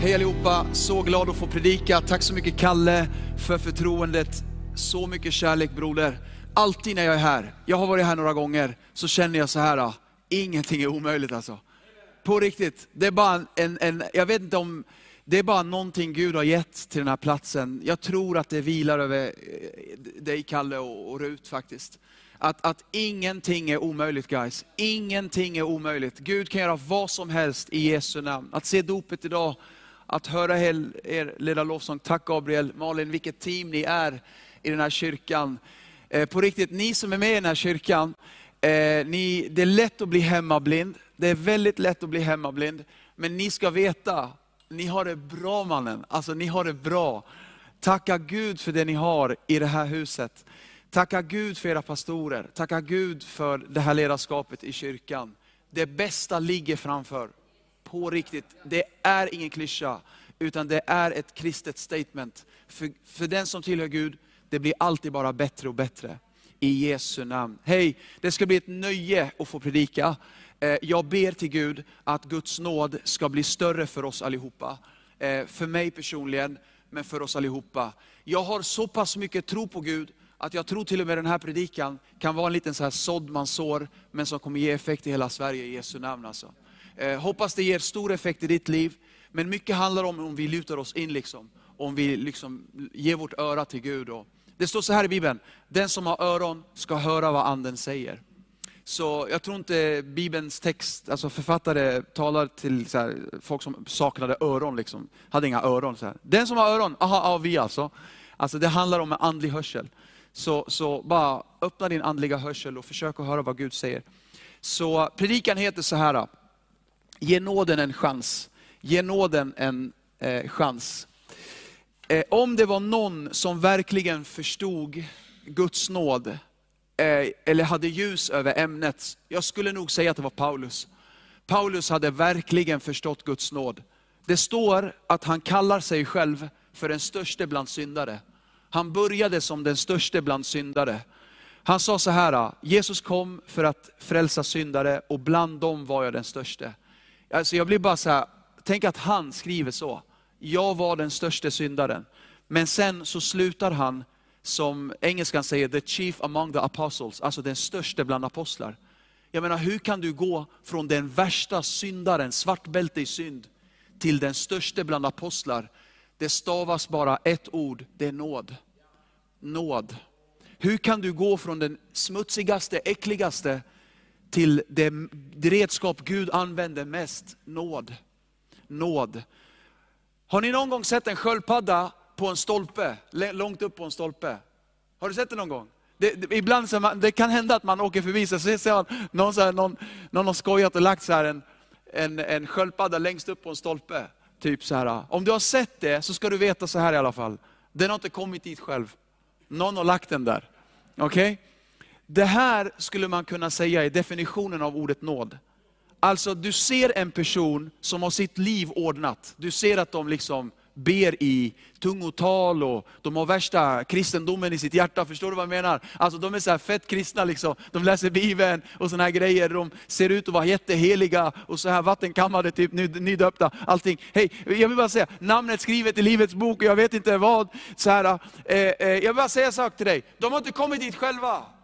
Hej allihopa, så glad att få predika. Tack så mycket Kalle för förtroendet. Så mycket kärlek broder. Alltid när jag är här, jag har varit här några gånger, så känner jag så här, ah, ingenting är omöjligt alltså. På riktigt, det är bara en, en, jag vet inte om, det är bara någonting Gud har gett till den här platsen. Jag tror att det vilar över eh, dig Kalle och, och Rut faktiskt. Att, att ingenting är omöjligt guys. Ingenting är omöjligt. Gud kan göra vad som helst i Jesu namn. Att se dopet idag, att höra er, leda lovsång. Tack Gabriel, Malin, vilket team ni är i den här kyrkan. Eh, på riktigt, ni som är med i den här kyrkan, eh, ni, det är lätt att bli hemmablind. Det är väldigt lätt att bli hemmablind. Men ni ska veta, ni har det bra mannen. Alltså ni har det bra. Tacka Gud för det ni har i det här huset. Tacka Gud för era pastorer. Tacka Gud för det här ledarskapet i kyrkan. Det bästa ligger framför. På riktigt. Det är ingen klyscha, utan det är ett kristet statement. För, för den som tillhör Gud, det blir alltid bara bättre och bättre. I Jesu namn. Hej, det ska bli ett nöje att få predika. Eh, jag ber till Gud att Guds nåd ska bli större för oss allihopa. Eh, för mig personligen, men för oss allihopa. Jag har så pass mycket tro på Gud, att jag tror till och med den här predikan kan vara en liten så här sådd man sår, men som kommer ge effekt i hela Sverige i Jesu namn. Alltså. Eh, hoppas det ger stor effekt i ditt liv, men mycket handlar om om vi lutar oss in, liksom, om vi liksom ger vårt öra till Gud. Och det står så här i Bibeln, den som har öron ska höra vad anden säger. Så jag tror inte Bibelns text, alltså författare talar till så här, folk som saknade öron, liksom. hade inga öron. Så här. Den som har öron, aha, aha, vi alltså. Alltså det handlar om en andlig hörsel. Så, så bara öppna din andliga hörsel och försök att höra vad Gud säger. Så predikan heter så här, ge nåden en chans. Ge nåden en eh, chans. Eh, om det var någon som verkligen förstod Guds nåd, eh, eller hade ljus över ämnet, jag skulle nog säga att det var Paulus. Paulus hade verkligen förstått Guds nåd. Det står att han kallar sig själv för den störste bland syndare. Han började som den störste bland syndare. Han sa så här, Jesus kom för att frälsa syndare och bland dem var jag den störste. Alltså jag blir bara så här, tänk att han skriver så. Jag var den största syndaren. Men sen så slutar han, som engelskan säger, the chief among the apostles, alltså den största bland apostlar. Jag menar, hur kan du gå från den värsta syndaren, svartbälte i synd, till den största bland apostlar? Det stavas bara ett ord, det är nåd. Nåd. Hur kan du gå från den smutsigaste, äckligaste, till det redskap Gud använder mest, nåd. Nåd. Har ni någon gång sett en sköldpadda på en stolpe, långt upp på en stolpe? Har du sett det någon gång? Det, det, ibland så man, det kan hända att man åker förbi, så ser man någon, så här, någon, någon har skojat och lagt så här en, en, en sköldpadda längst upp på en stolpe. Typ så här. Om du har sett det så ska du veta så här i alla fall. Den har inte kommit dit själv. Någon har lagt den där. Okej? Det här skulle man kunna säga är definitionen av ordet nåd. Alltså du ser en person som har sitt liv ordnat. Du ser att de liksom ber i tungotal och de har värsta kristendomen i sitt hjärta. Förstår du vad jag menar? Alltså de är så här fett kristna liksom. De läser Bibeln och såna här grejer. De ser ut att vara jätteheliga och så här vattenkammade, typ nydöpta, allting. Hej, jag vill bara säga, namnet skrivet i Livets bok och jag vet inte vad. Så här, eh, eh, jag vill bara säga en sak till dig. De har inte kommit dit själva.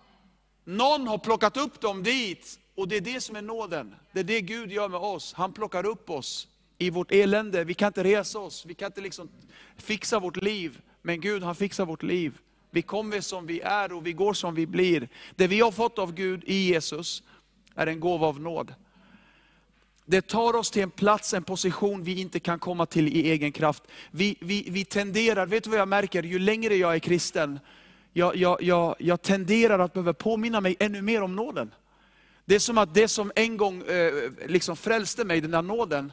Någon har plockat upp dem dit och det är det som är nåden. Det är det Gud gör med oss. Han plockar upp oss i vårt elände. Vi kan inte resa oss, vi kan inte liksom fixa vårt liv. Men Gud han fixar vårt liv. Vi kommer som vi är och vi går som vi blir. Det vi har fått av Gud i Jesus är en gåva av nåd. Det tar oss till en plats, en position vi inte kan komma till i egen kraft. Vi, vi, vi tenderar, vet du vad jag märker? Ju längre jag är kristen, jag, jag, jag, jag tenderar att behöva påminna mig ännu mer om nåden. Det är som att det som en gång eh, liksom frälste mig, den där nåden,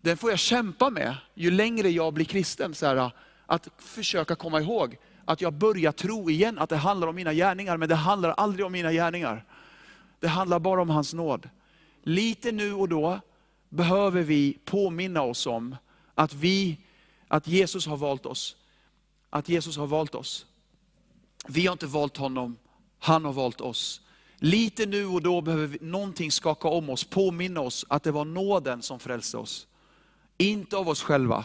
den får jag kämpa med ju längre jag blir kristen. Så här, att försöka komma ihåg att jag börjar tro igen att det handlar om mina gärningar, men det handlar aldrig om mina gärningar. Det handlar bara om hans nåd. Lite nu och då behöver vi påminna oss om att, vi, att Jesus har valt oss. Att Jesus har valt oss. Vi har inte valt honom, han har valt oss. Lite nu och då behöver vi, någonting skaka om oss, påminna oss att det var nåden som frälste oss. Inte av oss själva.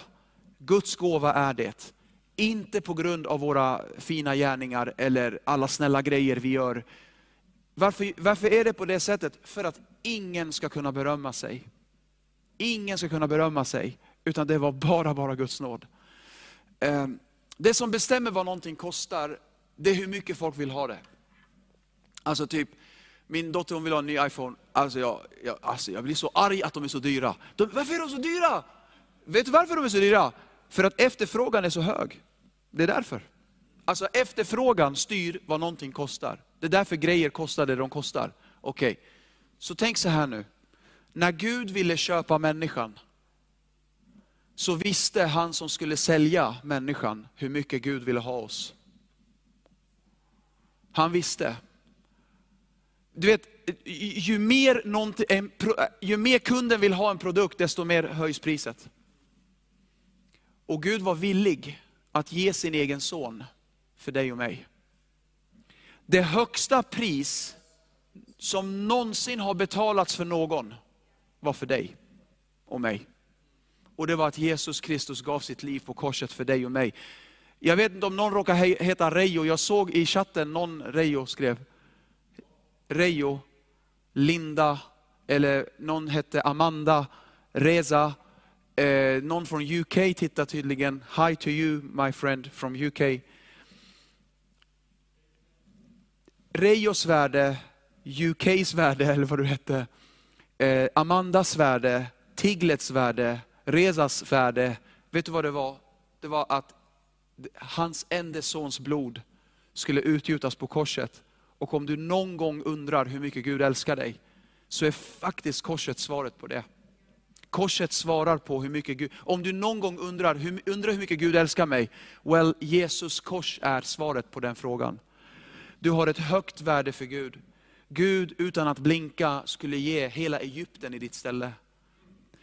Guds gåva är det. Inte på grund av våra fina gärningar eller alla snälla grejer vi gör. Varför, varför är det på det sättet? För att ingen ska kunna berömma sig. Ingen ska kunna berömma sig, utan det var bara, bara Guds nåd. Ehm, det som bestämmer vad någonting kostar, det är hur mycket folk vill ha det. Alltså typ, min dotter hon vill ha en ny iPhone. Alltså jag, jag, alltså jag blir så arg att de är så dyra. De, varför är de så dyra? Vet du varför de är så dyra? För att efterfrågan är så hög. Det är därför. Alltså efterfrågan styr vad någonting kostar. Det är därför grejer kostar det de kostar. Okej, okay. så tänk så här nu. När Gud ville köpa människan, så visste han som skulle sälja människan hur mycket Gud ville ha oss. Han visste. Du vet, ju mer, ju mer kunden vill ha en produkt, desto mer höjs priset. Och Gud var villig att ge sin egen son för dig och mig. Det högsta pris som någonsin har betalats för någon var för dig och mig. Och det var att Jesus Kristus gav sitt liv på korset för dig och mig. Jag vet inte om någon råkar heta Reijo, jag såg i chatten någon Reijo skrev. Reijo, Linda, eller någon hette Amanda, Reza. Eh, någon från UK tittar tydligen. Hi to you my friend from UK. Rejos värde, UKs värde, eller vad du hette, eh, Amandas värde, Tiglets värde, Rezas värde. Vet du vad det var? Det var att hans enda sons blod skulle utgjutas på korset. Och om du någon gång undrar hur mycket Gud älskar dig, så är faktiskt korset svaret på det. Korset svarar på hur mycket Gud, om du någon gång undrar hur, undrar hur mycket Gud älskar mig, well, Jesus kors är svaret på den frågan. Du har ett högt värde för Gud. Gud utan att blinka skulle ge hela Egypten i ditt ställe.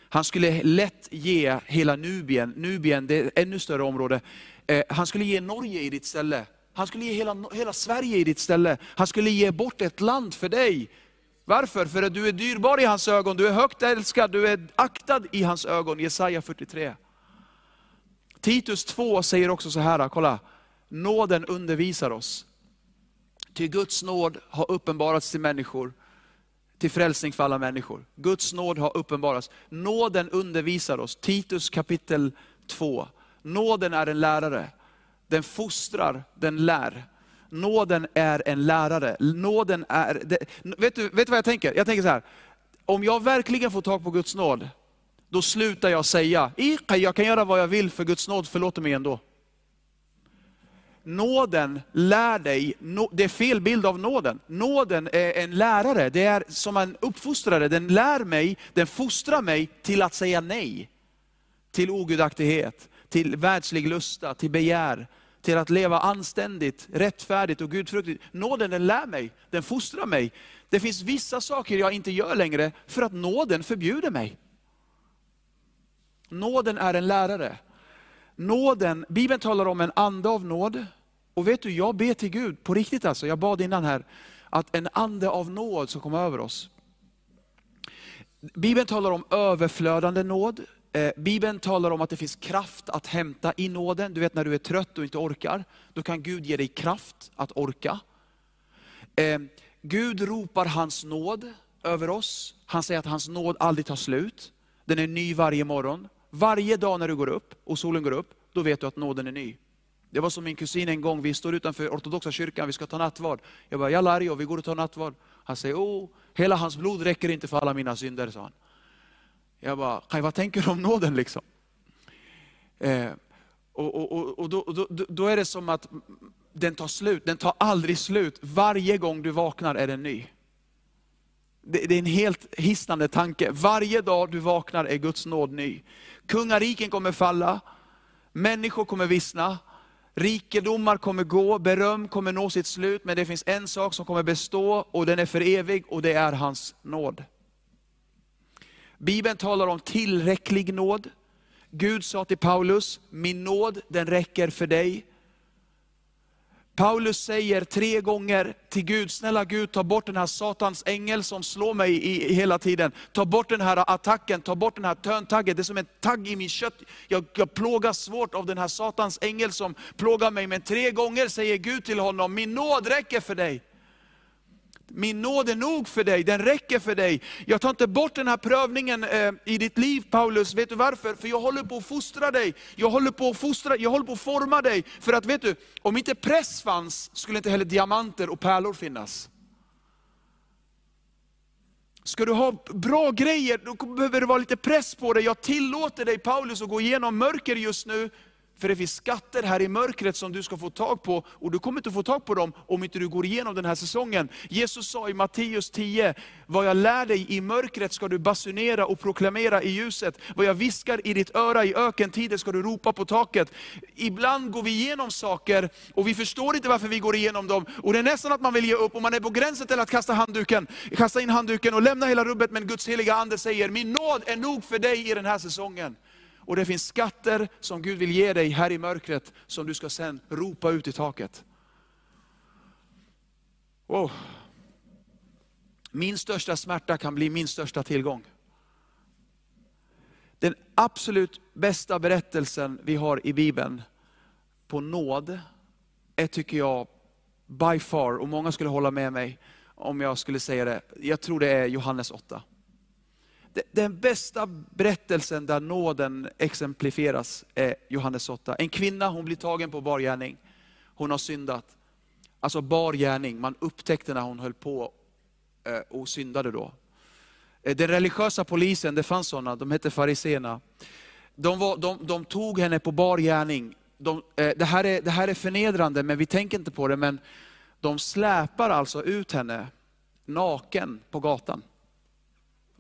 Han skulle lätt ge hela Nubien, Nubien det är ett ännu större område. Eh, han skulle ge Norge i ditt ställe. Han skulle ge hela, hela Sverige i ditt ställe. Han skulle ge bort ett land för dig. Varför? För att du är dyrbar i hans ögon, du är högt älskad, du är aktad i hans ögon. Jesaja 43. Titus 2 säger också så här, kolla. Nåden undervisar oss. Ty Guds nåd har uppenbarats till människor, till frälsning för alla människor. Guds nåd har uppenbarats. Nåden undervisar oss. Titus kapitel 2. Nåden är en lärare. Den fostrar, den lär. Nåden är en lärare. Nåden är, det, vet, du, vet du vad jag tänker? Jag tänker så här, om jag verkligen får tag på Guds nåd, då slutar jag säga, jag kan göra vad jag vill för Guds nåd förlåter mig ändå. Nåden lär dig, det är fel bild av nåden. Nåden är en lärare, det är som en uppfostrare. Den lär mig, den fostrar mig till att säga nej. Till ogudaktighet, till världslig lusta, till begär, till att leva anständigt, rättfärdigt och gudfruktigt. Nåden den lär mig, den fostrar mig. Det finns vissa saker jag inte gör längre för att nåden förbjuder mig. Nåden är en lärare. Nåden, Bibeln talar om en ande av nåd. Och vet du, jag ber till Gud, på riktigt alltså, jag bad innan här, att en ande av nåd ska komma över oss. Bibeln talar om överflödande nåd. Eh, Bibeln talar om att det finns kraft att hämta i nåden. Du vet när du är trött och inte orkar, då kan Gud ge dig kraft att orka. Eh, Gud ropar hans nåd över oss. Han säger att hans nåd aldrig tar slut. Den är ny varje morgon. Varje dag när du går upp och solen går upp, då vet du att nåden är ny. Det var som min kusin en gång, vi står utanför ortodoxa kyrkan, vi ska ta nattvard. Jag bara, jalla och vi går och tar nattvard. Han säger, oh, hela hans blod räcker inte för alla mina synder, sa han. Jag bara, Kaj, vad tänker du om nåden liksom? Eh, och, och, och, och då, då, då, är det som att den tar slut, den tar aldrig slut. Varje gång du vaknar är den ny. Det, det är en helt hisnande tanke. Varje dag du vaknar är Guds nåd ny. Kungariken kommer falla, människor kommer vissna, Rikedomar kommer gå, beröm kommer nå sitt slut, men det finns en sak som kommer bestå och den är för evig och det är hans nåd. Bibeln talar om tillräcklig nåd. Gud sa till Paulus, min nåd den räcker för dig. Paulus säger tre gånger till Gud, snälla Gud, ta bort den här satans ängel som slår mig i, i hela tiden. Ta bort den här attacken, ta bort den här töntaggen. Det är som en tagg i min kött. Jag, jag plågas svårt av den här satans ängel som plågar mig. Men tre gånger säger Gud till honom, min nåd räcker för dig. Min nåd är nog för dig, den räcker för dig. Jag tar inte bort den här prövningen eh, i ditt liv Paulus, vet du varför? För jag håller på att fostra dig, jag håller på att fostra, jag håller på att forma dig. För att vet du, om inte press fanns, skulle inte heller diamanter och pärlor finnas. Ska du ha bra grejer, då behöver det vara lite press på dig. Jag tillåter dig Paulus att gå igenom mörker just nu, för det finns skatter här i mörkret som du ska få tag på, och du kommer inte få tag på dem om inte du går igenom den här säsongen. Jesus sa i Matteus 10, vad jag lär dig i mörkret ska du basunera och proklamera i ljuset. Vad jag viskar i ditt öra i ökentider ska du ropa på taket. Ibland går vi igenom saker, och vi förstår inte varför vi går igenom dem. Och det är nästan att man vill ge upp, och man är på gränsen till att kasta handduken, kasta in handduken och lämna hela rubbet, men Guds heliga Ande säger, min nåd är nog för dig i den här säsongen. Och det finns skatter som Gud vill ge dig här i mörkret, som du ska sen ropa ut i taket. Wow. Min största smärta kan bli min största tillgång. Den absolut bästa berättelsen vi har i Bibeln på nåd, är tycker jag, by far, och många skulle hålla med mig om jag skulle säga det, jag tror det är Johannes 8 den bästa berättelsen där nåden exemplifieras är Johannes 8. En kvinna, hon blir tagen på bar gärning. Hon har syndat. Alltså bar gärning, man upptäckte när hon höll på eh, och syndade då. Eh, den religiösa polisen, det fanns sådana, de hette fariséerna. De, de, de, tog henne på bar gärning. De, eh, det, här är, det här är förnedrande, men vi tänker inte på det. Men de släpar alltså ut henne naken på gatan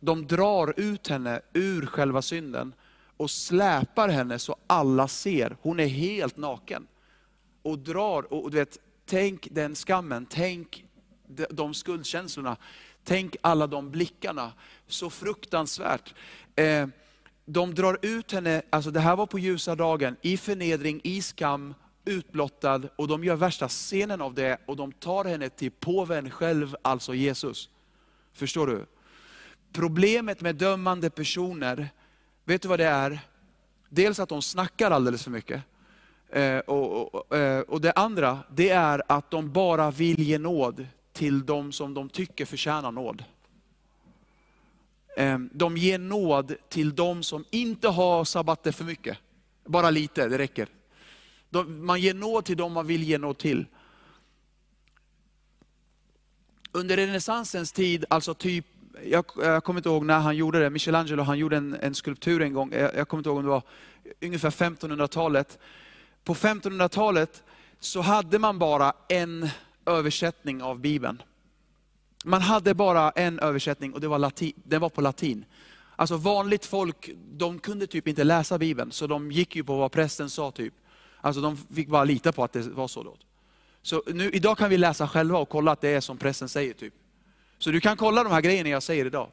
de drar ut henne ur själva synden och släpar henne så alla ser. Hon är helt naken. Och drar, och du vet, tänk den skammen, tänk de skuldkänslorna. Tänk alla de blickarna. Så fruktansvärt. Eh, de drar ut henne, alltså det här var på ljusa dagen, i förnedring, i skam, utblottad. Och de gör värsta scenen av det och de tar henne till påven själv, alltså Jesus. Förstår du? Problemet med dömande personer, vet du vad det är? Dels att de snackar alldeles för mycket. Eh, och, och, och, eh, det andra, det är att de bara vill ge nåd till de som de tycker förtjänar nåd. Eh, de ger nåd till de som inte har sabbater för mycket. Bara lite, det räcker. De, man ger nåd till de man vill ge nåd till. Under renässansens tid, alltså typ jag, jag kommer inte ihåg när han gjorde det, Michelangelo han gjorde en, en skulptur en gång, jag, jag kommer inte ihåg om det var ungefär 1500-talet. På 1500-talet så hade man bara en översättning av Bibeln. Man hade bara en översättning och det var latin, den var på latin. Alltså vanligt folk, de kunde typ inte läsa Bibeln, så de gick ju på vad prästen sa. typ. Alltså de fick bara lita på att det var så. Då. Så nu, idag kan vi läsa själva och kolla att det är som prästen säger. typ. Så du kan kolla de här grejerna jag säger idag.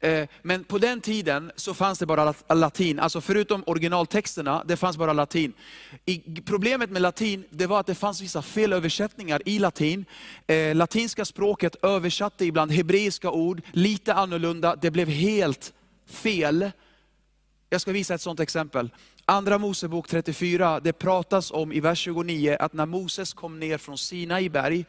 Eh, men på den tiden så fanns det bara latin, alltså förutom originaltexterna, det fanns bara latin. Problemet med latin, det var att det fanns vissa felöversättningar i latin. Eh, latinska språket översatte ibland hebreiska ord, lite annorlunda, det blev helt fel. Jag ska visa ett sådant exempel. Andra Mosebok 34, det pratas om i vers 29, att när Moses kom ner från Sinai berg,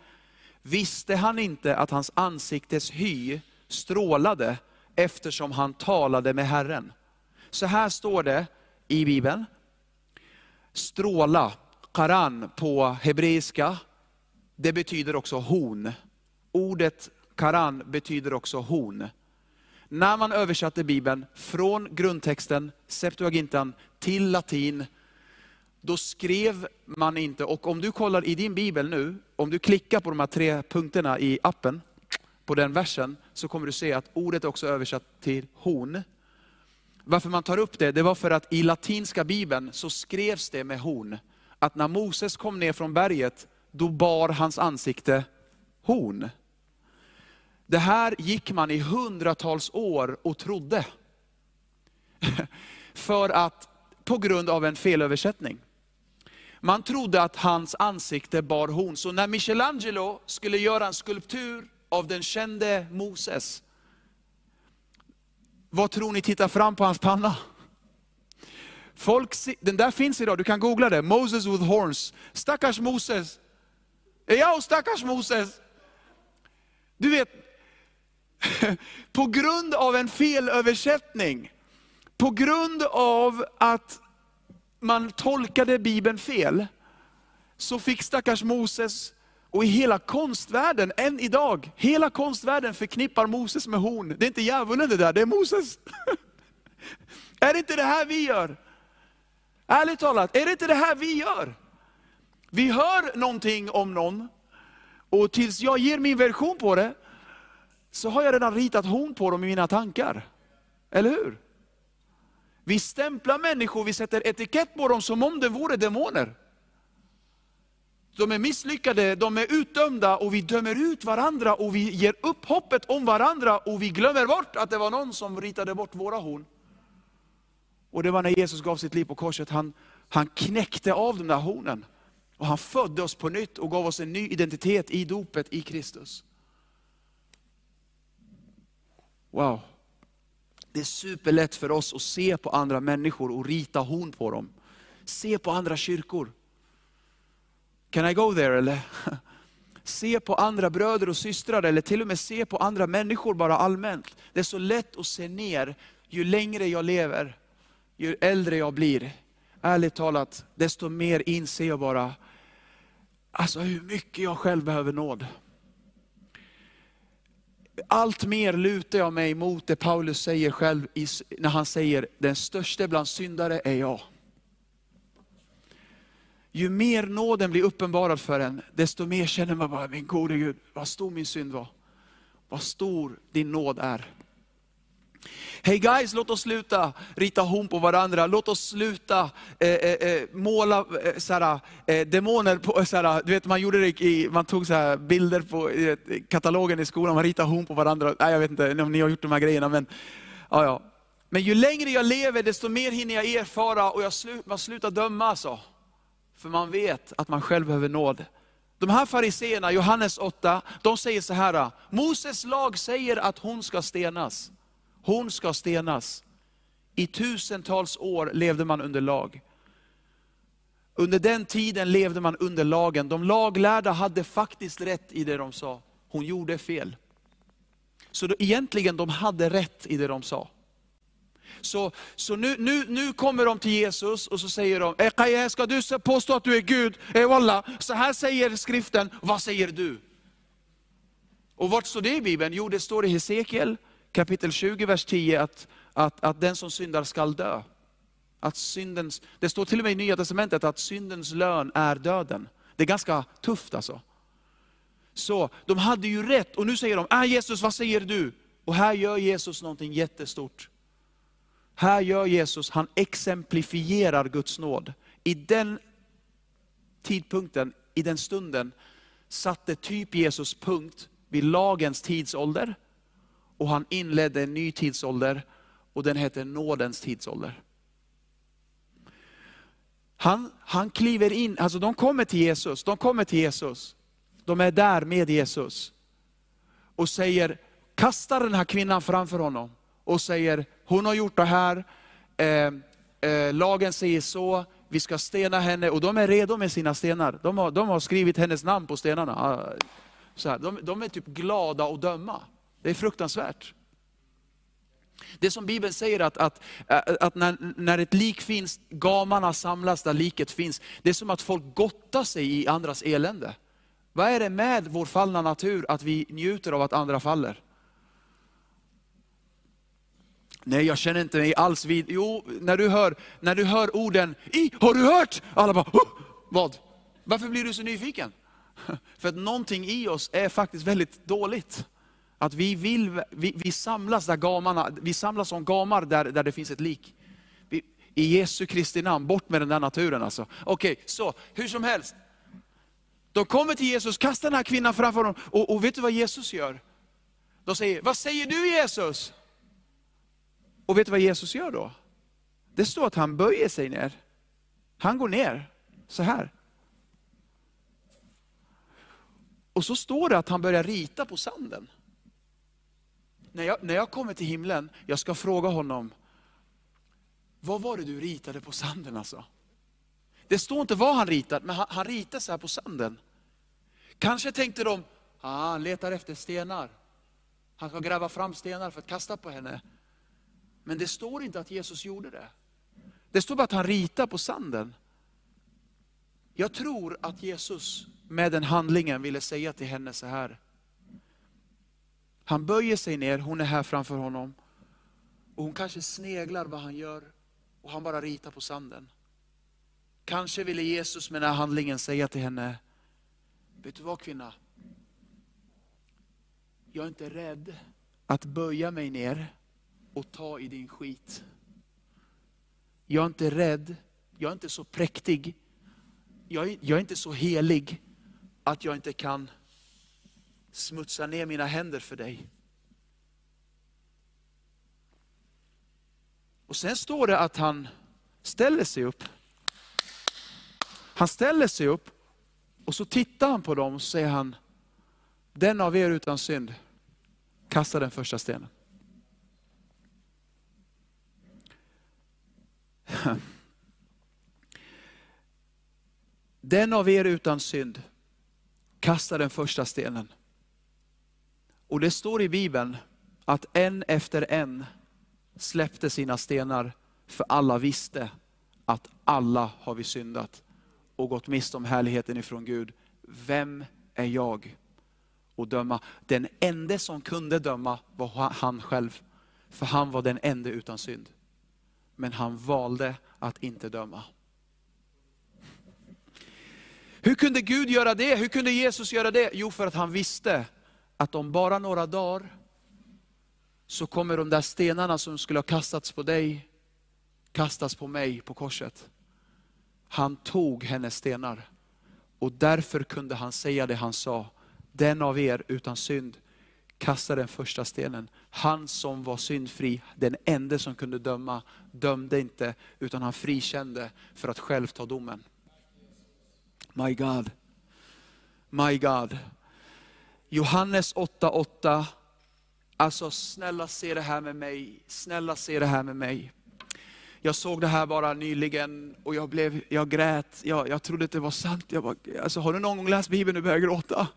Visste han inte att hans ansiktes hy strålade eftersom han talade med Herren? Så här står det i Bibeln. Stråla, karan på hebreiska, det betyder också horn. Ordet karan betyder också horn. När man översatte Bibeln från grundtexten, Septuagintan, till latin, då skrev man inte, och om du kollar i din bibel nu, om du klickar på de här tre punkterna i appen, på den versen, så kommer du se att ordet är också översatt till horn. Varför man tar upp det, det var för att i latinska bibeln så skrevs det med horn. Att när Moses kom ner från berget, då bar hans ansikte horn. Det här gick man i hundratals år och trodde. För att, på grund av en felöversättning. Man trodde att hans ansikte bar horn. Så när Michelangelo skulle göra en skulptur av den kände Moses, vad tror ni tittar fram på hans panna? Folk, den där finns idag, du kan googla det. Moses with horns. Stackars Moses. Ja, stackars Moses. Du vet, på grund av en felöversättning, på grund av att man tolkade Bibeln fel, så fick stackars Moses, och i hela konstvärlden, än idag, hela konstvärlden förknippar Moses med horn. Det är inte djävulen det där, det är Moses. är det inte det här vi gör? Ärligt talat, är det inte det här vi gör? Vi hör någonting om någon, och tills jag ger min version på det, så har jag redan ritat horn på dem i mina tankar. Eller hur? Vi stämplar människor, vi sätter etikett på dem som om de vore demoner. De är misslyckade, de är utdömda och vi dömer ut varandra och vi ger upp hoppet om varandra och vi glömmer bort att det var någon som ritade bort våra horn. Och det var när Jesus gav sitt liv på korset, han, han knäckte av de där hornen. Och han födde oss på nytt och gav oss en ny identitet i dopet i Kristus. Wow. Det är superlätt för oss att se på andra människor och rita horn på dem. Se på andra kyrkor. Can I go there eller? Se på andra bröder och systrar eller till och med se på andra människor bara allmänt. Det är så lätt att se ner ju längre jag lever, ju äldre jag blir. Ärligt talat, desto mer inser jag bara, alltså hur mycket jag själv behöver nåd allt mer lutar jag mig mot det Paulus säger själv när han säger, den största bland syndare är jag. Ju mer nåden blir uppenbarad för en, desto mer känner man bara, min gode Gud, vad stor min synd var. Vad stor din nåd är. Hey guys, låt oss sluta rita horn på varandra. Låt oss sluta eh, eh, eh måla eh, såhär, eh, demoner. På, såhär, du vet, man, gjorde det i, man tog såhär, bilder på eh, katalogen i skolan, man ritade horn på varandra. Nej, jag vet inte om ni har gjort de här grejerna. Men, ja, ja. men ju längre jag lever, desto mer hinner jag erfara och jag slu, man slutar döma. Alltså. För man vet att man själv behöver nåd. De här fariseerna, Johannes 8, de säger så här, Moses lag säger att hon ska stenas. Hon ska stenas. I tusentals år levde man under lag. Under den tiden levde man under lagen. De laglärda hade faktiskt rätt i det de sa. Hon gjorde fel. Så då, egentligen de hade rätt i det de sa. Så, så nu, nu, nu kommer de till Jesus och så säger de, eh, ska du påstå att du är Gud? Eh, så här säger skriften, vad säger du? Och vart står det i Bibeln? Jo, det står i Hesekiel kapitel 20, vers 10, att, att, att den som syndar skall dö. Att syndens, det står till och med i Nya Testamentet att syndens lön är döden. Det är ganska tufft alltså. Så de hade ju rätt, och nu säger de, ah, Jesus vad säger du? Och här gör Jesus någonting jättestort. Här gör Jesus, han exemplifierar Guds nåd. I den tidpunkten, i den stunden, satte typ Jesus punkt vid lagens tidsålder, och han inledde en ny tidsålder och den heter nådens tidsålder. Han, han kliver in, alltså de kommer till Jesus, de kommer till Jesus. De är där med Jesus. Och säger, kastar den här kvinnan framför honom och säger, hon har gjort det här, eh, eh, lagen säger så, vi ska stena henne. Och de är redo med sina stenar. De har, de har skrivit hennes namn på stenarna. Ah, så här, de, de är typ glada att döma. Det är fruktansvärt. Det som Bibeln säger att, att, eh, att när, när ett lik finns, gamarna samlas där liket finns. Det är som att folk gottar sig i andras elände. Vad är det med vår fallna natur att vi njuter av att andra faller? Nej, jag känner inte mig alls vid... Jo, när du hör, när du hör orden, I, har du hört? Alla bara, oh! vad? Varför blir du så nyfiken? För att någonting i oss är faktiskt väldigt dåligt. Att vi, vill, vi, vi, samlas där gamarna, vi samlas som gamar där, där det finns ett lik. Vi, I Jesu Kristi namn, bort med den där naturen alltså. Okej, okay, så hur som helst. De kommer till Jesus, kastar den här kvinnan framför honom. och, och vet du vad Jesus gör? De säger, vad säger du Jesus? Och vet du vad Jesus gör då? Det står att han böjer sig ner. Han går ner så här. Och så står det att han börjar rita på sanden. När jag, när jag kommer till himlen, jag ska fråga honom, vad var det du ritade på sanden alltså? Det står inte vad han ritat, men han, han ritade så här på sanden. Kanske tänkte de, ah, han letar efter stenar. Han ska gräva fram stenar för att kasta på henne. Men det står inte att Jesus gjorde det. Det står bara att han ritar på sanden. Jag tror att Jesus med den handlingen ville säga till henne så här. Han böjer sig ner, hon är här framför honom. Och hon kanske sneglar vad han gör och han bara ritar på sanden. Kanske ville Jesus med den här handlingen säga till henne, vet du vad kvinna? Jag är inte rädd att böja mig ner och ta i din skit. Jag är inte rädd, jag är inte så präktig, jag är, jag är inte så helig att jag inte kan smutsa ner mina händer för dig. Och sen står det att han ställer sig upp. Han ställer sig upp och så tittar han på dem och säger han, den av er utan synd, kasta den första stenen. Den av er utan synd, kasta den första stenen. Och det står i Bibeln att en efter en släppte sina stenar, för alla visste att alla har vi syndat och gått miste om härligheten ifrån Gud. Vem är jag att döma? Den enda som kunde döma var han själv, för han var den enda utan synd. Men han valde att inte döma. Hur kunde Gud göra det? Hur kunde Jesus göra det? Jo, för att han visste att om bara några dagar så kommer de där stenarna som skulle ha kastats på dig, kastas på mig på korset. Han tog hennes stenar och därför kunde han säga det han sa. Den av er utan synd kastade den första stenen. Han som var syndfri, den enda som kunde döma, dömde inte utan han frikände för att själv ta domen. My God. My God. Johannes 8.8. Alltså snälla se det här med mig, snälla se det här med mig. Jag såg det här bara nyligen och jag, blev, jag grät, jag, jag trodde att det var sant. Jag bara, alltså, har du någon gång läst Bibeln och börjat gråta?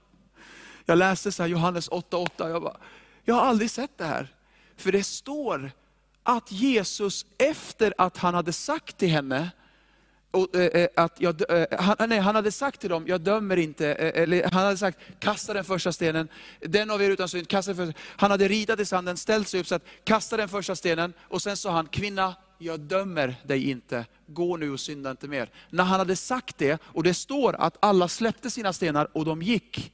Jag läste så här, Johannes 8.8, jag, jag har aldrig sett det här. För det står att Jesus efter att han hade sagt till henne, och, eh, eh, att jag, eh, han, nej, han hade sagt till dem, jag dömer inte, eh, eh, eller han hade sagt, kasta den första stenen, den av er utan synd, kasta den första. Han hade ritat i sanden, ställt sig upp så att, kasta den första stenen, och sen sa han, kvinna, jag dömer dig inte, gå nu och synda inte mer. När han hade sagt det, och det står att alla släppte sina stenar och de gick.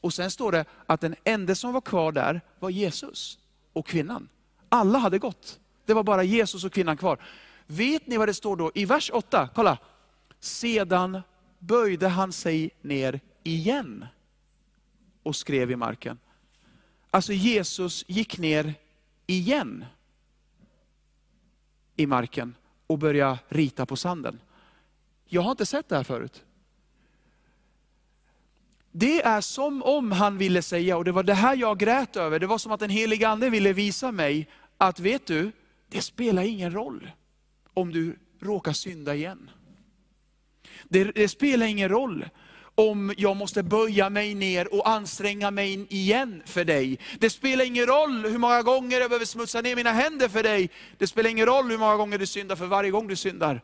Och sen står det att den enda som var kvar där var Jesus och kvinnan. Alla hade gått. Det var bara Jesus och kvinnan kvar. Vet ni vad det står då i vers 8? Kolla. Sedan böjde han sig ner igen och skrev i marken. Alltså Jesus gick ner igen i marken och började rita på sanden. Jag har inte sett det här förut. Det är som om han ville säga, och det var det här jag grät över, det var som att den helige Ande ville visa mig, att vet du, det spelar ingen roll om du råkar synda igen. Det, det, spelar ingen roll om jag måste böja mig ner och anstränga mig igen för dig. Det spelar ingen roll hur många gånger jag behöver smutsa ner mina händer för dig. Det spelar ingen roll hur många gånger du syndar, för varje gång du syndar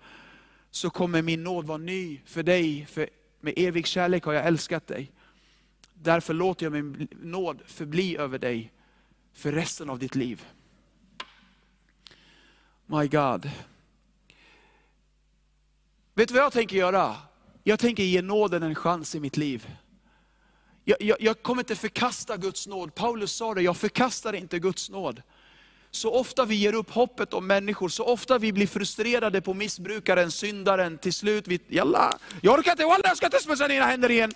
så kommer min nåd vara ny för dig. För med evig kärlek har jag älskat dig. Därför låter jag min nåd förbli över dig för resten av ditt liv. My God. Vet du vad jag tänker göra? Jag tänker ge nåden en chans i mitt liv. Jag, jag, jag, kommer inte förkasta Guds nåd. Paulus sa det, jag förkastar inte Guds nåd. Så ofta vi ger upp hoppet om människor, så ofta vi blir frustrerade på missbrukaren, syndaren, till slut, vi, jalla, jag orkar inte, jag ska inte smutsa ner mina händer igen.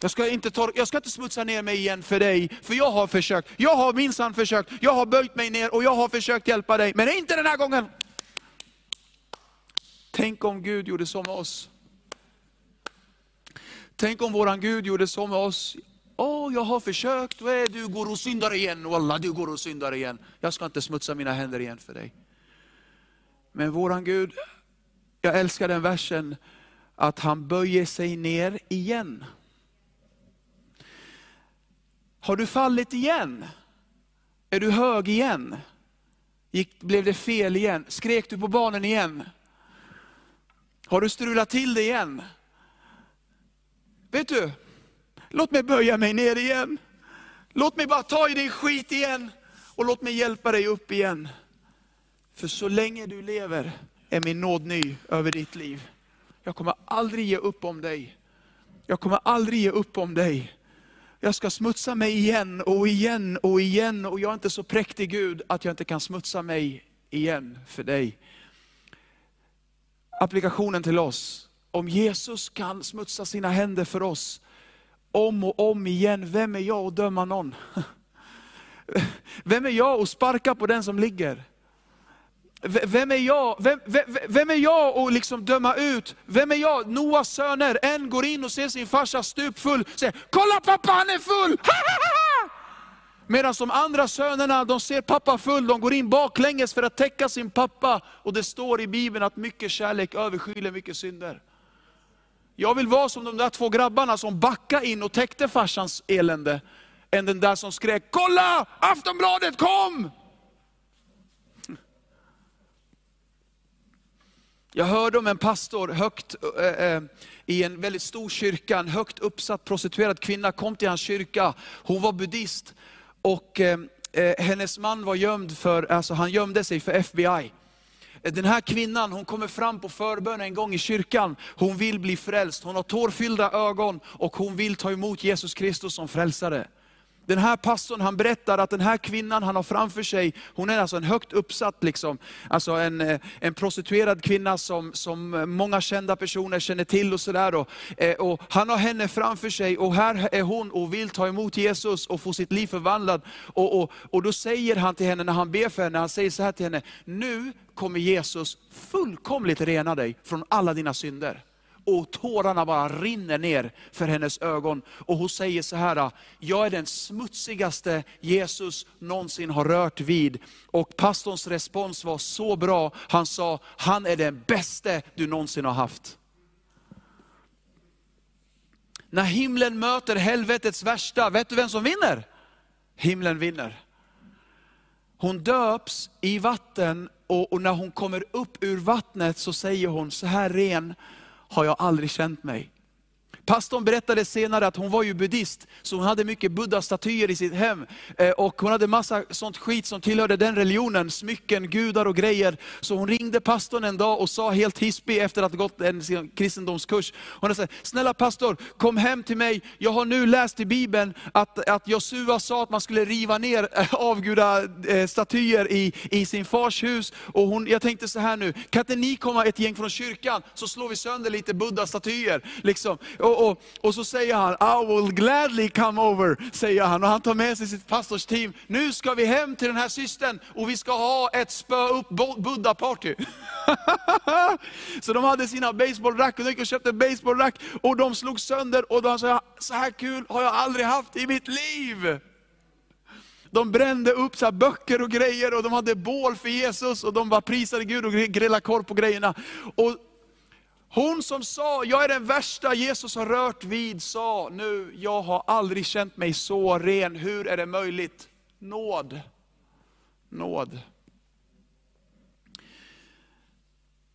Jag ska, inte tor- jag ska inte smutsa ner mig igen för dig, för jag har försökt. Jag har minsann försökt, jag har böjt mig ner och jag har försökt hjälpa dig, men inte den här gången. Tänk om Gud gjorde så med oss. Tänk om våran Gud gjorde så med oss. Åh, jag har försökt, du går och syndar igen, Wallah, du går och syndar igen. Jag ska inte smutsa mina händer igen för dig. Men våran Gud, jag älskar den versen, att han böjer sig ner igen. Har du fallit igen? Är du hög igen? Gick, blev det fel igen? Skrek du på barnen igen? Har du strulat till det igen? Vet du, låt mig böja mig ner igen. Låt mig bara ta i din skit igen och låt mig hjälpa dig upp igen. För så länge du lever är min nåd ny över ditt liv. Jag kommer aldrig ge upp om dig. Jag kommer aldrig ge upp om dig. Jag ska smutsa mig igen och igen och igen och jag är inte så präktig Gud att jag inte kan smutsa mig igen för dig. Applikationen till oss. Om Jesus kan smutsa sina händer för oss om och om igen, vem är jag att döma någon? Vem är jag att sparka på den som ligger? Vem är jag, vem, vem, vem är jag att liksom döma ut? Vem är jag? Noas söner, en går in och ser sin farsa stupfull, säger, kolla pappa han är full! Medan de andra sönerna, de ser pappa full, de går in baklänges för att täcka sin pappa. Och det står i Bibeln att mycket kärlek överskyler mycket synder. Jag vill vara som de där två grabbarna som backade in och täckte farsans elände, än den där som skrek, kolla Aftonbladet kom! Jag hörde om en pastor högt, äh, äh, i en väldigt stor kyrka, en högt uppsatt prostituerad kvinna kom till hans kyrka. Hon var buddhist och eh, eh, hennes man var gömd för, alltså han gömde sig för FBI. Eh, den här kvinnan hon kommer fram på förbön en gång i kyrkan. Hon vill bli frälst, hon har tårfyllda ögon och hon vill ta emot Jesus Kristus som frälsare. Den här pastorn han berättar att den här kvinnan han har framför sig, hon är alltså en högt uppsatt, liksom, alltså en, eh, en prostituerad kvinna som, som många kända personer känner till. och, sådär och, eh, och Han har henne framför sig och här är hon och vill ta emot Jesus och få sitt liv förvandlat. Och, och, och då säger han till henne, när han ber för henne, han säger så här till henne, nu kommer Jesus fullkomligt rena dig från alla dina synder och tårarna bara rinner ner för hennes ögon. Och hon säger så här, jag är den smutsigaste Jesus någonsin har rört vid. Och pastorns respons var så bra, han sa, han är den bästa du någonsin har haft. När himlen möter helvetets värsta, vet du vem som vinner? Himlen vinner. Hon döps i vatten och, och, när hon kommer upp ur vattnet så säger hon, så här ren har jag aldrig känt mig. Pastorn berättade senare att hon var ju buddhist, så hon hade mycket buddha-statyer i sitt hem. Eh, och hon hade massa sånt skit som tillhörde den religionen, smycken, gudar och grejer. Så hon ringde pastorn en dag och sa helt hispig efter att ha gått en kristendomskurs. Hon sa, snälla pastor, kom hem till mig. Jag har nu läst i Bibeln att, att Josua sa att man skulle riva ner eh, avgudastatyer eh, i, i sin fars hus. Och hon, jag tänkte så här nu, kan inte ni komma ett gäng från kyrkan, så slår vi sönder lite buddha-statyer. Liksom. Och, och, och, så säger han, I will gladly come over, säger han. Och han tar med sig sitt pastorsteam. Nu ska vi hem till den här systern och vi ska ha ett spö upp Buddha-party. så de hade sina baseballrack och de gick och köpte baseballrack och de slog sönder och de sa, så här kul har jag aldrig haft i mitt liv. De brände upp så böcker och grejer och de hade bål för Jesus och de bara prisade Gud och grillade korv på grejerna. Och hon som sa, jag är den värsta Jesus har rört vid, sa nu, jag har aldrig känt mig så ren, hur är det möjligt? Nåd. Nåd.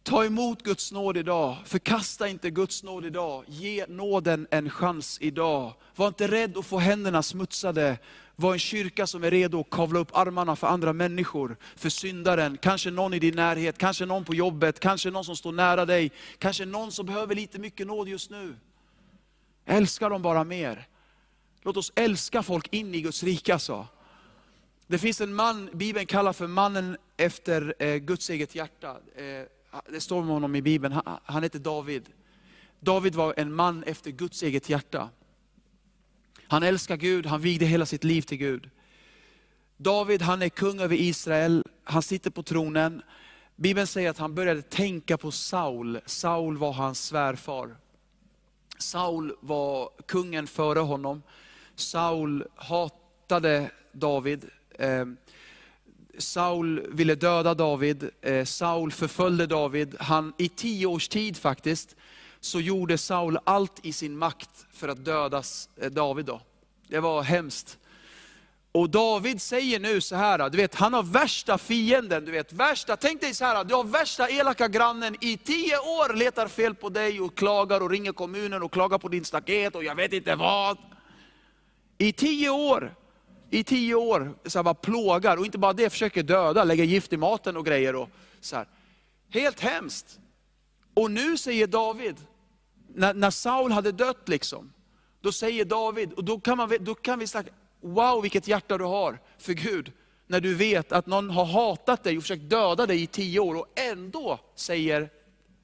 Ta emot Guds nåd idag, förkasta inte Guds nåd idag. Ge nåden en chans idag. Var inte rädd att få händerna smutsade var en kyrka som är redo att kavla upp armarna för andra människor, för syndaren, kanske någon i din närhet, kanske någon på jobbet, kanske någon som står nära dig, kanske någon som behöver lite mycket nåd just nu. Älska dem bara mer. Låt oss älska folk in i Guds rike sa. Det finns en man, Bibeln kallar för mannen efter eh, Guds eget hjärta. Eh, det står om honom i Bibeln, han, han heter David. David var en man efter Guds eget hjärta. Han älskar Gud, han vigde hela sitt liv till Gud. David han är kung över Israel, han sitter på tronen. Bibeln säger att han började tänka på Saul. Saul var hans svärfar. Saul var kungen före honom. Saul hatade David. Eh, Saul ville döda David, eh, Saul förföljde David. Han, I tio års tid faktiskt, så gjorde Saul allt i sin makt för att döda eh, David. Då. Det var hemskt. Och David säger nu så här, du vet han har värsta fienden, du vet värsta, tänk dig så här, du har värsta elaka grannen, i tio år letar fel på dig och klagar och ringer kommunen och klagar på din staket och jag vet inte vad. I tio år, i tio år, så här bara plågar, och inte bara det, försöker döda, lägga gift i maten och grejer. Och så här. Helt hemskt. Och nu säger David, när, när Saul hade dött, liksom, då säger David, och då kan, man, då kan vi säga, wow vilket hjärta du har för Gud. När du vet att någon har hatat dig och försökt döda dig i tio år och ändå säger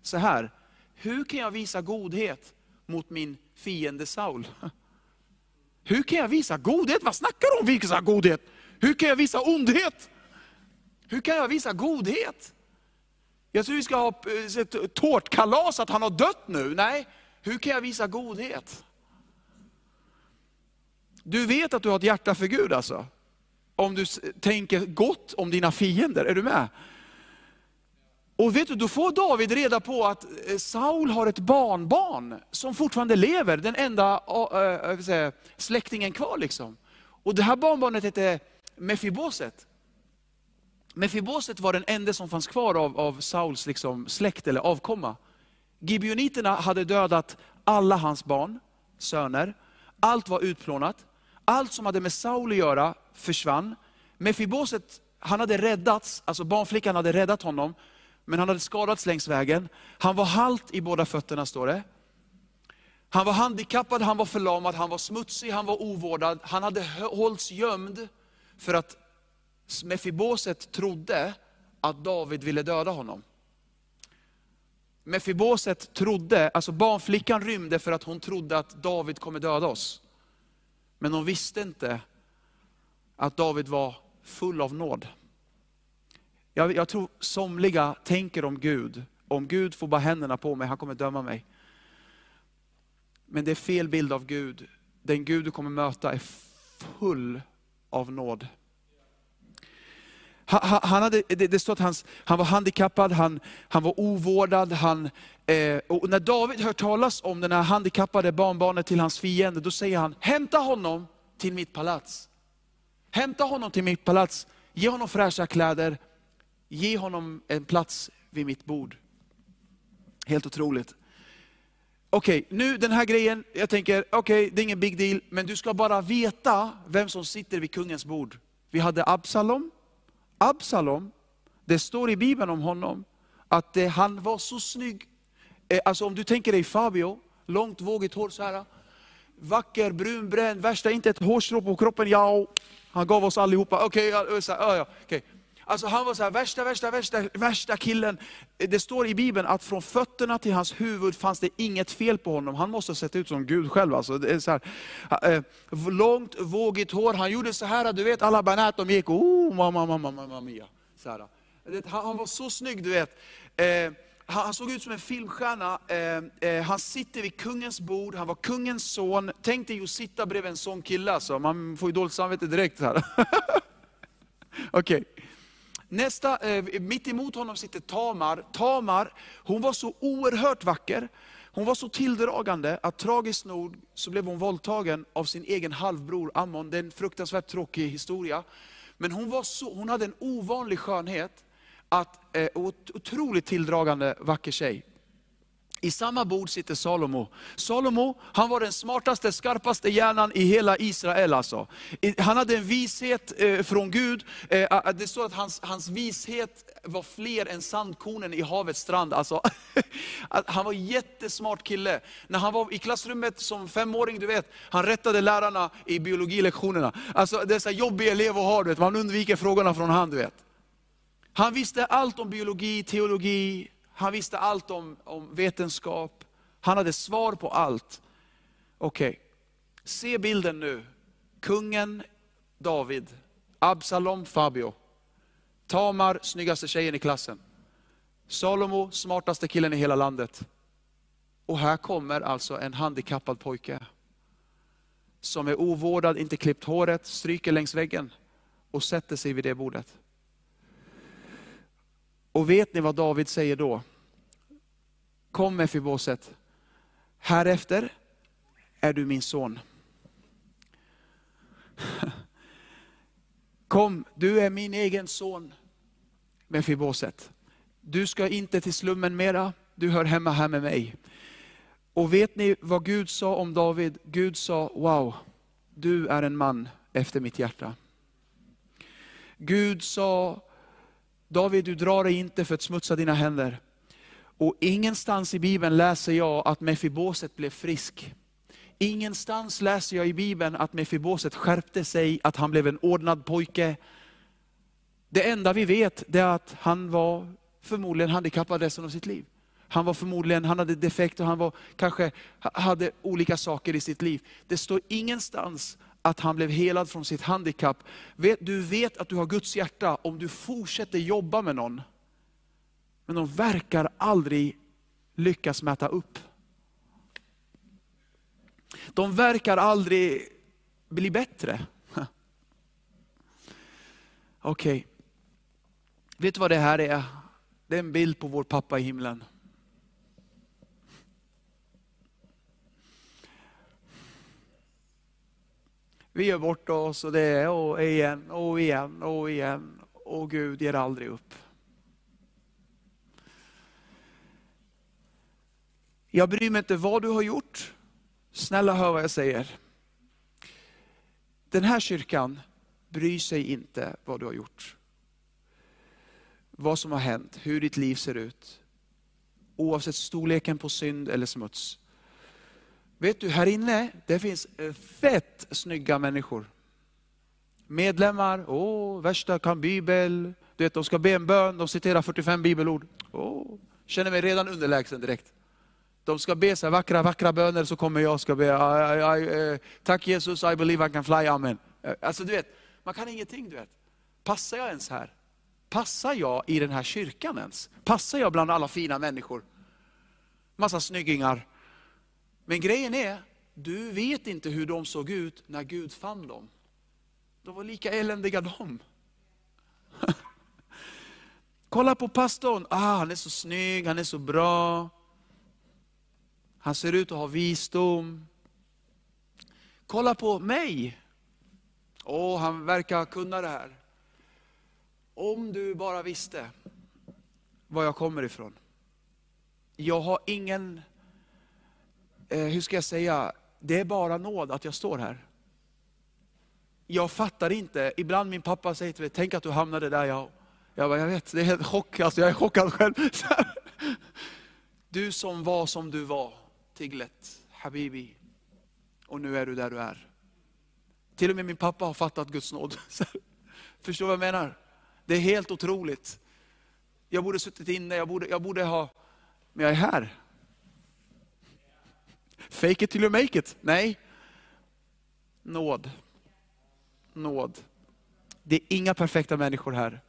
så här, hur kan jag visa godhet mot min fiende Saul? Hur kan jag visa godhet? Vad snackar du om visa godhet? Hur kan jag visa ondhet? Hur kan jag visa godhet? Jag tror vi ska ha eh, ett tårtkalas att han har dött nu. Nej, hur kan jag visa godhet? Du vet att du har ett hjärta för Gud alltså. Om du tänker gott om dina fiender, är du med? Och vet du, då får David reda på att eh, Saul har ett barnbarn som fortfarande lever, den enda äh, säga, släktingen kvar. Liksom. Och det här barnbarnet hette Mefiboset. Mefiboset var den enda som fanns kvar av, av Sauls liksom, släkt eller avkomma. Gibeoniterna hade dödat alla hans barn, söner. Allt var utplånat. Allt som hade med Saul att göra försvann. Mefiboset, han hade räddats, alltså barnflickan hade räddat honom, men han hade skadats längs vägen. Han var halt i båda fötterna står det. Han var handikappad, han var förlamad, han var smutsig, han var ovårdad. Han hade hållits gömd för att Mefiboset trodde att David ville döda honom. Mefiboset trodde, alltså barnflickan rymde för att hon trodde att David kommer döda oss. Men hon visste inte att David var full av nåd. Jag, jag tror somliga tänker om Gud, om Gud får bara händerna på mig, han kommer döma mig. Men det är fel bild av Gud. Den Gud du kommer möta är full av nåd. Han, han hade, det står att han, han var handikappad, han, han var ovårdad. Han, eh, och när David hör talas om den här handikappade barnbarnet till hans fiende, då säger han, hämta honom till mitt palats. Hämta honom till mitt palats, ge honom fräscha kläder, ge honom en plats vid mitt bord. Helt otroligt. Okej, okay, nu den här grejen, jag tänker, okej okay, det är ingen big deal, men du ska bara veta vem som sitter vid kungens bord. Vi hade Absalom, Absalom, det står i Bibeln om honom, att eh, han var så snygg. Eh, alltså om du tänker dig Fabio, långt vågigt hår så här. Vacker, brunbränd, värsta, inte ett hårstrå på kroppen, ja, han gav oss allihopa. Okej, okay, ja, ja, okay. Alltså han var så här, värsta, värsta, värsta, värsta killen. Det står i Bibeln att från fötterna till hans huvud fanns det inget fel på honom. Han måste ha sett ut som Gud själv. Alltså. Det är så här, eh, långt, vågigt hår. Han gjorde så här, du vet alla banat de gick, oh, mamma, mamma, mamma mia. Så här. Han var så snygg, du vet. Eh, han såg ut som en filmstjärna. Eh, han sitter vid kungens bord, han var kungens son. Tänk dig att sitta bredvid en sån kille, alltså. man får ju dåligt samvete direkt. Okej. Okay. Nästa, eh, mitt emot honom sitter Tamar. Tamar, hon var så oerhört vacker. Hon var så tilldragande att tragiskt nog så blev hon våldtagen av sin egen halvbror Ammon. Det är en fruktansvärt tråkig historia. Men hon, var så, hon hade en ovanlig skönhet, att, eh, otroligt tilldragande vacker tjej. I samma bord sitter Salomo. Salomo, han var den smartaste, skarpaste hjärnan i hela Israel. Alltså. Han hade en vishet eh, från Gud. Eh, det står att hans, hans vishet var fler än sandkornen i havets strand. Alltså, han var en jättesmart kille. När han var i klassrummet som femåring, du vet, han rättade lärarna i biologilektionerna. Alltså, det är så jobbig elev att ha, du vet. man undviker frågorna från han. Du vet. Han visste allt om biologi, teologi, han visste allt om, om vetenskap. Han hade svar på allt. Okej, okay. se bilden nu. Kungen David, Absalom Fabio, Tamar, snyggaste tjejen i klassen. Salomo, smartaste killen i hela landet. Och här kommer alltså en handikappad pojke. som är ovårdad, inte klippt håret, stryker längs väggen och sätter sig vid det bordet. Och vet ni vad David säger då? Kom Mefiboset, härefter är du min son. Kom, du är min egen son Mefiboset. Du ska inte till slummen mera, du hör hemma här med mig. Och vet ni vad Gud sa om David? Gud sa, wow, du är en man efter mitt hjärta. Gud sa, David du drar dig inte för att smutsa dina händer. Och ingenstans i Bibeln läser jag att Mefiboset blev frisk. Ingenstans läser jag i Bibeln att Mefiboset skärpte sig, att han blev en ordnad pojke. Det enda vi vet är att han var förmodligen handikappad resten av sitt liv. Han var förmodligen, han hade defekt och han var, kanske hade olika saker i sitt liv. Det står ingenstans att han blev helad från sitt handikapp. Du vet att du har Guds hjärta om du fortsätter jobba med någon. Men de verkar aldrig lyckas mäta upp. De verkar aldrig bli bättre. Okej. Okay. Vet du vad det här är? Det är en bild på vår pappa i himlen. Vi gör bort oss och det är och igen och igen och igen. Och Gud ger aldrig upp. Jag bryr mig inte vad du har gjort. Snälla hör vad jag säger. Den här kyrkan bryr sig inte vad du har gjort. Vad som har hänt, hur ditt liv ser ut. Oavsett storleken på synd eller smuts. Vet du, här inne, det finns eh, fett snygga människor. Medlemmar, åh, värsta kan bibel. Du vet, de ska be en bön, de citerar 45 bibelord. Åh, känner mig redan underlägsen direkt. De ska be så vackra, vackra böner, så kommer jag och ska be, I, I, I, eh, tack Jesus, I believe I can fly, amen. Eh, alltså du vet, man kan ingenting du vet. Passar jag ens här? Passar jag i den här kyrkan ens? Passar jag bland alla fina människor? Massa snyggingar. Men grejen är, du vet inte hur de såg ut när Gud fann dem. De var lika eländiga de. Kolla på pastorn, ah, han är så snygg, han är så bra. Han ser ut att ha visdom. Kolla på mig. Åh, oh, han verkar kunna det här. Om du bara visste var jag kommer ifrån. Jag har ingen Eh, hur ska jag säga, det är bara nåd att jag står här. Jag fattar inte, ibland min pappa säger till mig, tänk att du hamnade där. Jag, jag, bara, jag vet, det är helt chock, alltså, jag är chockad själv. Du som var som du var, Tiglet, Habibi, och nu är du där du är. Till och med min pappa har fattat Guds nåd. Förstår du vad jag menar? Det är helt otroligt. Jag borde suttit inne, jag borde, jag borde ha, men jag är här. Fake it till you make it. Nej. Nåd. Nåd. Det är inga perfekta människor här.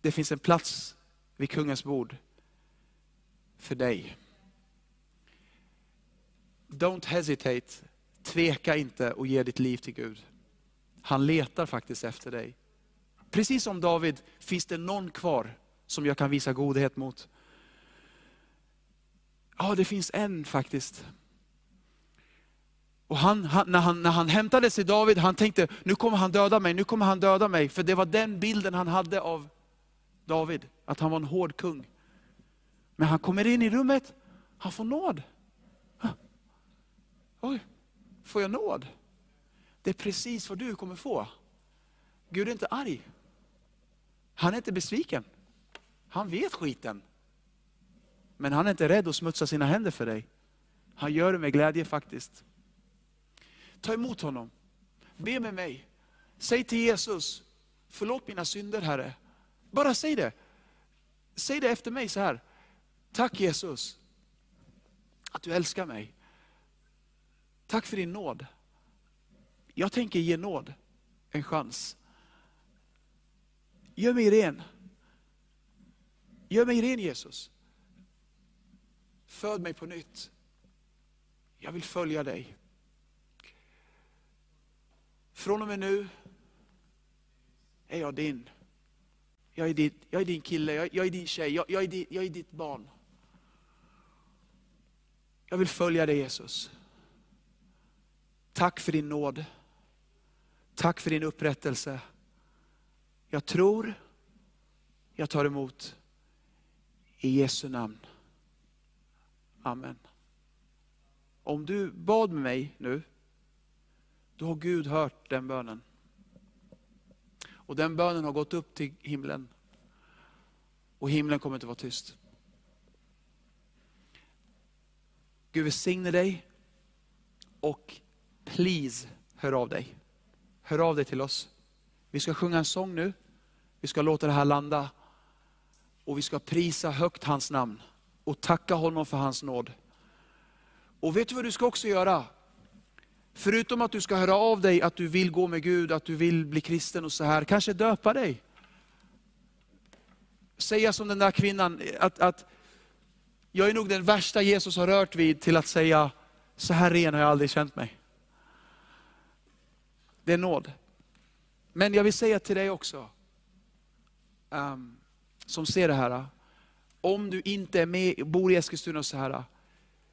Det finns en plats vid kungens bord för dig. Don't hesitate. Tveka inte och ge ditt liv till Gud. Han letar faktiskt efter dig. Precis som David finns det någon kvar som jag kan visa godhet mot. Ja, det finns en faktiskt. Och han, han, när, han, när han hämtade sig David, han tänkte, nu kommer han döda mig, nu kommer han döda mig. För det var den bilden han hade av David, att han var en hård kung. Men han kommer in i rummet, han får nåd. Oj, får jag nåd? Det är precis vad du kommer få. Gud är inte arg. Han är inte besviken. Han vet skiten. Men han är inte rädd att smutsa sina händer för dig. Han gör det med glädje faktiskt. Ta emot honom. Be med mig. Säg till Jesus, förlåt mina synder Herre. Bara säg det. Säg det efter mig så här. Tack Jesus, att du älskar mig. Tack för din nåd. Jag tänker ge nåd en chans. Gör mig ren. Gör mig ren Jesus. Föd mig på nytt. Jag vill följa dig. Från och med nu är jag din. Jag är, din, jag är din kille, jag, jag är din tjej, jag, jag, är din, jag är ditt barn. Jag vill följa dig Jesus. Tack för din nåd. Tack för din upprättelse. Jag tror, jag tar emot. I Jesu namn. Amen. Om du bad med mig nu, då har Gud hört den bönen. Och den bönen har gått upp till himlen. Och himlen kommer inte vara tyst. Gud välsigne dig. Och please, hör av dig. Hör av dig till oss. Vi ska sjunga en sång nu. Vi ska låta det här landa. Och vi ska prisa högt hans namn. Och tacka honom för hans nåd. Och vet du vad du ska också göra? Förutom att du ska höra av dig att du vill gå med Gud, att du vill bli kristen och så här, kanske döpa dig. Säga som den där kvinnan, att, att jag är nog den värsta Jesus har rört vid till att säga, så här ren har jag aldrig känt mig. Det är nåd. Men jag vill säga till dig också, um, som ser det här, om du inte är med, bor i Eskilstuna och så här,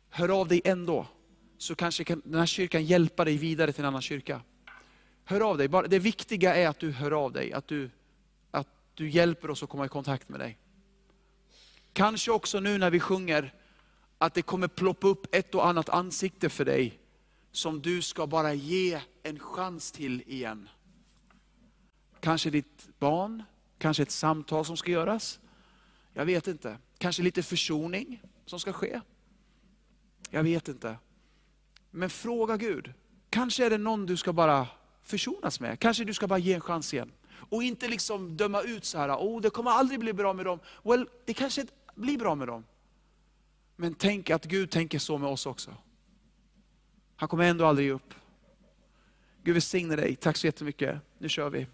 hör av dig ändå. Så kanske kan den här kyrkan hjälpa dig vidare till en annan kyrka. Hör av dig, det viktiga är att du hör av dig, att du, att du hjälper oss att komma i kontakt med dig. Kanske också nu när vi sjunger, att det kommer ploppa upp ett och annat ansikte för dig, som du ska bara ge en chans till igen. Kanske ditt barn, kanske ett samtal som ska göras. Jag vet inte. Kanske lite försoning som ska ske. Jag vet inte. Men fråga Gud. Kanske är det någon du ska bara försonas med. Kanske du ska bara ge en chans igen. Och inte liksom döma ut så här, oh, det kommer aldrig bli bra med dem. Well, det kanske blir bra med dem. Men tänk att Gud tänker så med oss också. Han kommer ändå aldrig ge upp. Gud välsigne dig. Tack så jättemycket. Nu kör vi.